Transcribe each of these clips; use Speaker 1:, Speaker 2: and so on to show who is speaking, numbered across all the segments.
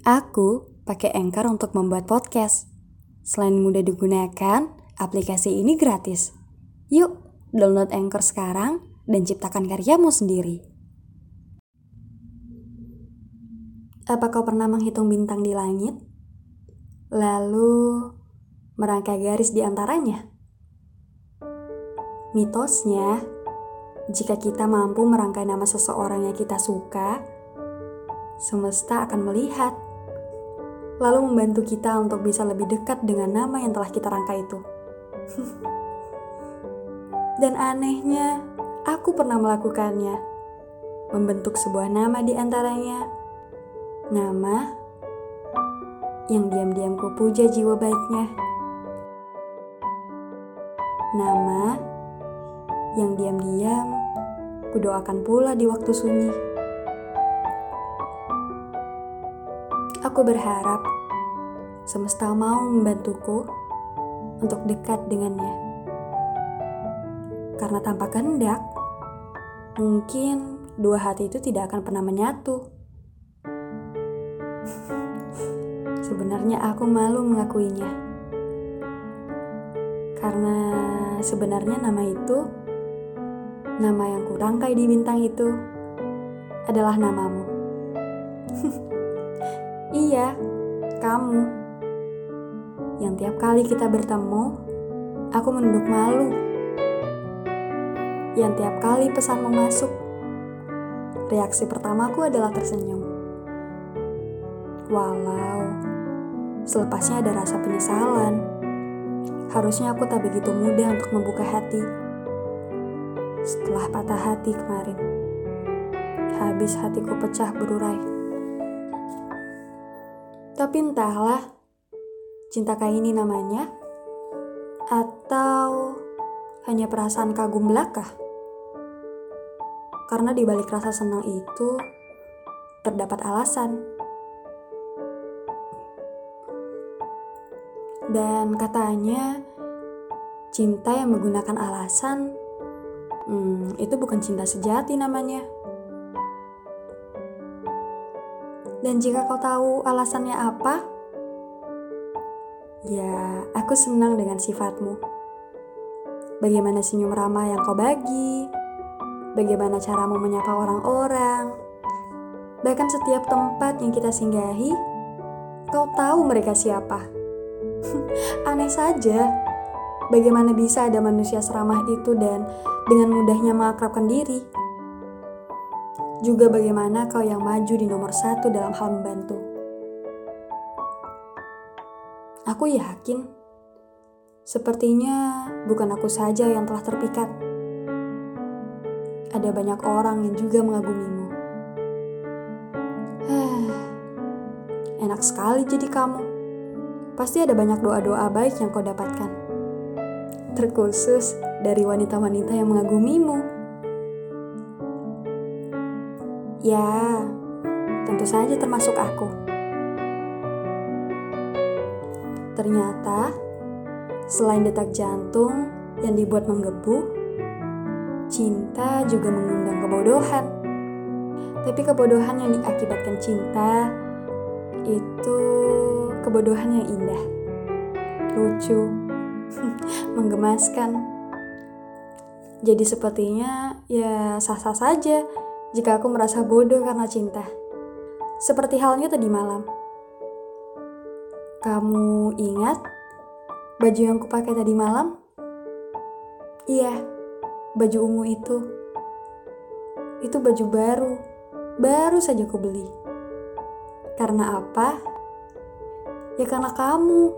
Speaker 1: Aku pakai Anchor untuk membuat podcast. Selain mudah digunakan, aplikasi ini gratis. Yuk, download Anchor sekarang dan ciptakan karyamu sendiri. Apa kau pernah menghitung bintang di langit? Lalu merangkai garis di antaranya? Mitosnya, jika kita mampu merangkai nama seseorang yang kita suka, semesta akan melihat, lalu membantu kita untuk bisa lebih dekat dengan nama yang telah kita rangkai itu. Dan anehnya, aku pernah melakukannya, membentuk sebuah nama di antaranya, nama yang diam-diam ku puja jiwa baiknya, nama yang diam-diam ku doakan pula di waktu sunyi. Aku berharap semesta mau membantuku untuk dekat dengannya. Karena tanpa kehendak, mungkin dua hati itu tidak akan pernah menyatu. Sebenarnya aku malu mengakuinya. Karena sebenarnya nama itu, nama yang kurangkai di bintang itu adalah namamu. iya, kamu. Yang tiap kali kita bertemu, aku menunduk malu. Yang tiap kali pesanmu masuk, reaksi pertamaku adalah tersenyum. Walau selepasnya ada rasa penyesalan. Harusnya aku tak begitu mudah untuk membuka hati. Setelah patah hati kemarin, habis hatiku pecah berurai. Tapi entahlah, cinta kayak ini namanya, atau hanya perasaan kagum belaka? Karena di balik rasa senang itu terdapat alasan. Dan katanya cinta yang menggunakan alasan hmm, itu bukan cinta sejati namanya. Dan jika kau tahu alasannya apa, ya aku senang dengan sifatmu. Bagaimana senyum ramah yang kau bagi, bagaimana caramu menyapa orang-orang, bahkan setiap tempat yang kita singgahi, kau tahu mereka siapa. Aneh saja, bagaimana bisa ada manusia seramah itu dan dengan mudahnya mengakrabkan diri. Juga bagaimana kau yang maju di nomor satu dalam hal membantu. Aku yakin, sepertinya bukan aku saja yang telah terpikat. Ada banyak orang yang juga mengagumimu. Enak sekali jadi kamu pasti ada banyak doa-doa baik yang kau dapatkan. Terkhusus dari wanita-wanita yang mengagumimu. Ya, tentu saja termasuk aku. Ternyata, selain detak jantung yang dibuat menggebu, cinta juga mengundang kebodohan. Tapi kebodohan yang diakibatkan cinta itu kebodohan yang indah, lucu, menggemaskan. Jadi sepertinya ya sah-sah saja jika aku merasa bodoh karena cinta. Seperti halnya tadi malam. Kamu ingat baju yang kupakai tadi malam? Iya, baju ungu itu. Itu baju baru, baru saja ku beli. Karena apa? Ya karena kamu.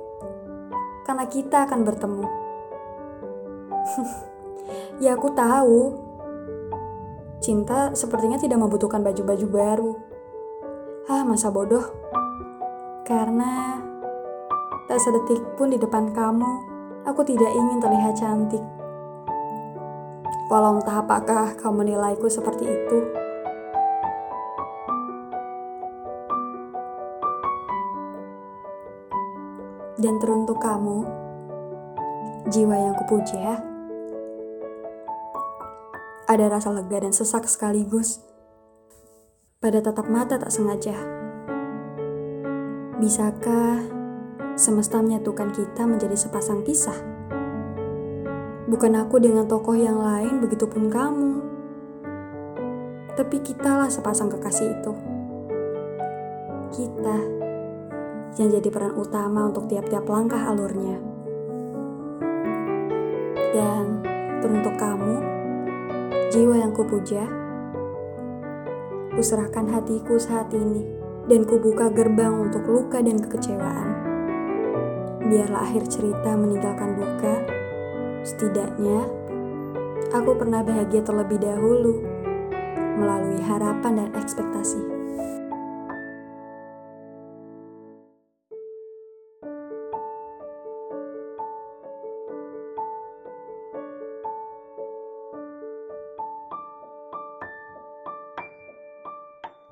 Speaker 1: Karena kita akan bertemu. ya aku tahu. Cinta sepertinya tidak membutuhkan baju-baju baru. Ah, masa bodoh. Karena tak sedetik pun di depan kamu, aku tidak ingin terlihat cantik. Walau entah apakah kau menilaiku seperti itu. Dan teruntuk kamu, jiwa yang kupuja, ada rasa lega dan sesak sekaligus pada tatap mata tak sengaja. Bisakah semesta menyatukan kita menjadi sepasang kisah? Bukan aku dengan tokoh yang lain, begitupun kamu. Tapi kitalah sepasang kekasih itu. Kita yang jadi peran utama untuk tiap-tiap langkah alurnya. Dan teruntuk kamu, jiwa yang kupuja, kuserahkan hatiku saat ini dan kubuka gerbang untuk luka dan kekecewaan. Biarlah akhir cerita meninggalkan duka, setidaknya aku pernah bahagia terlebih dahulu melalui harapan dan ekspektasi.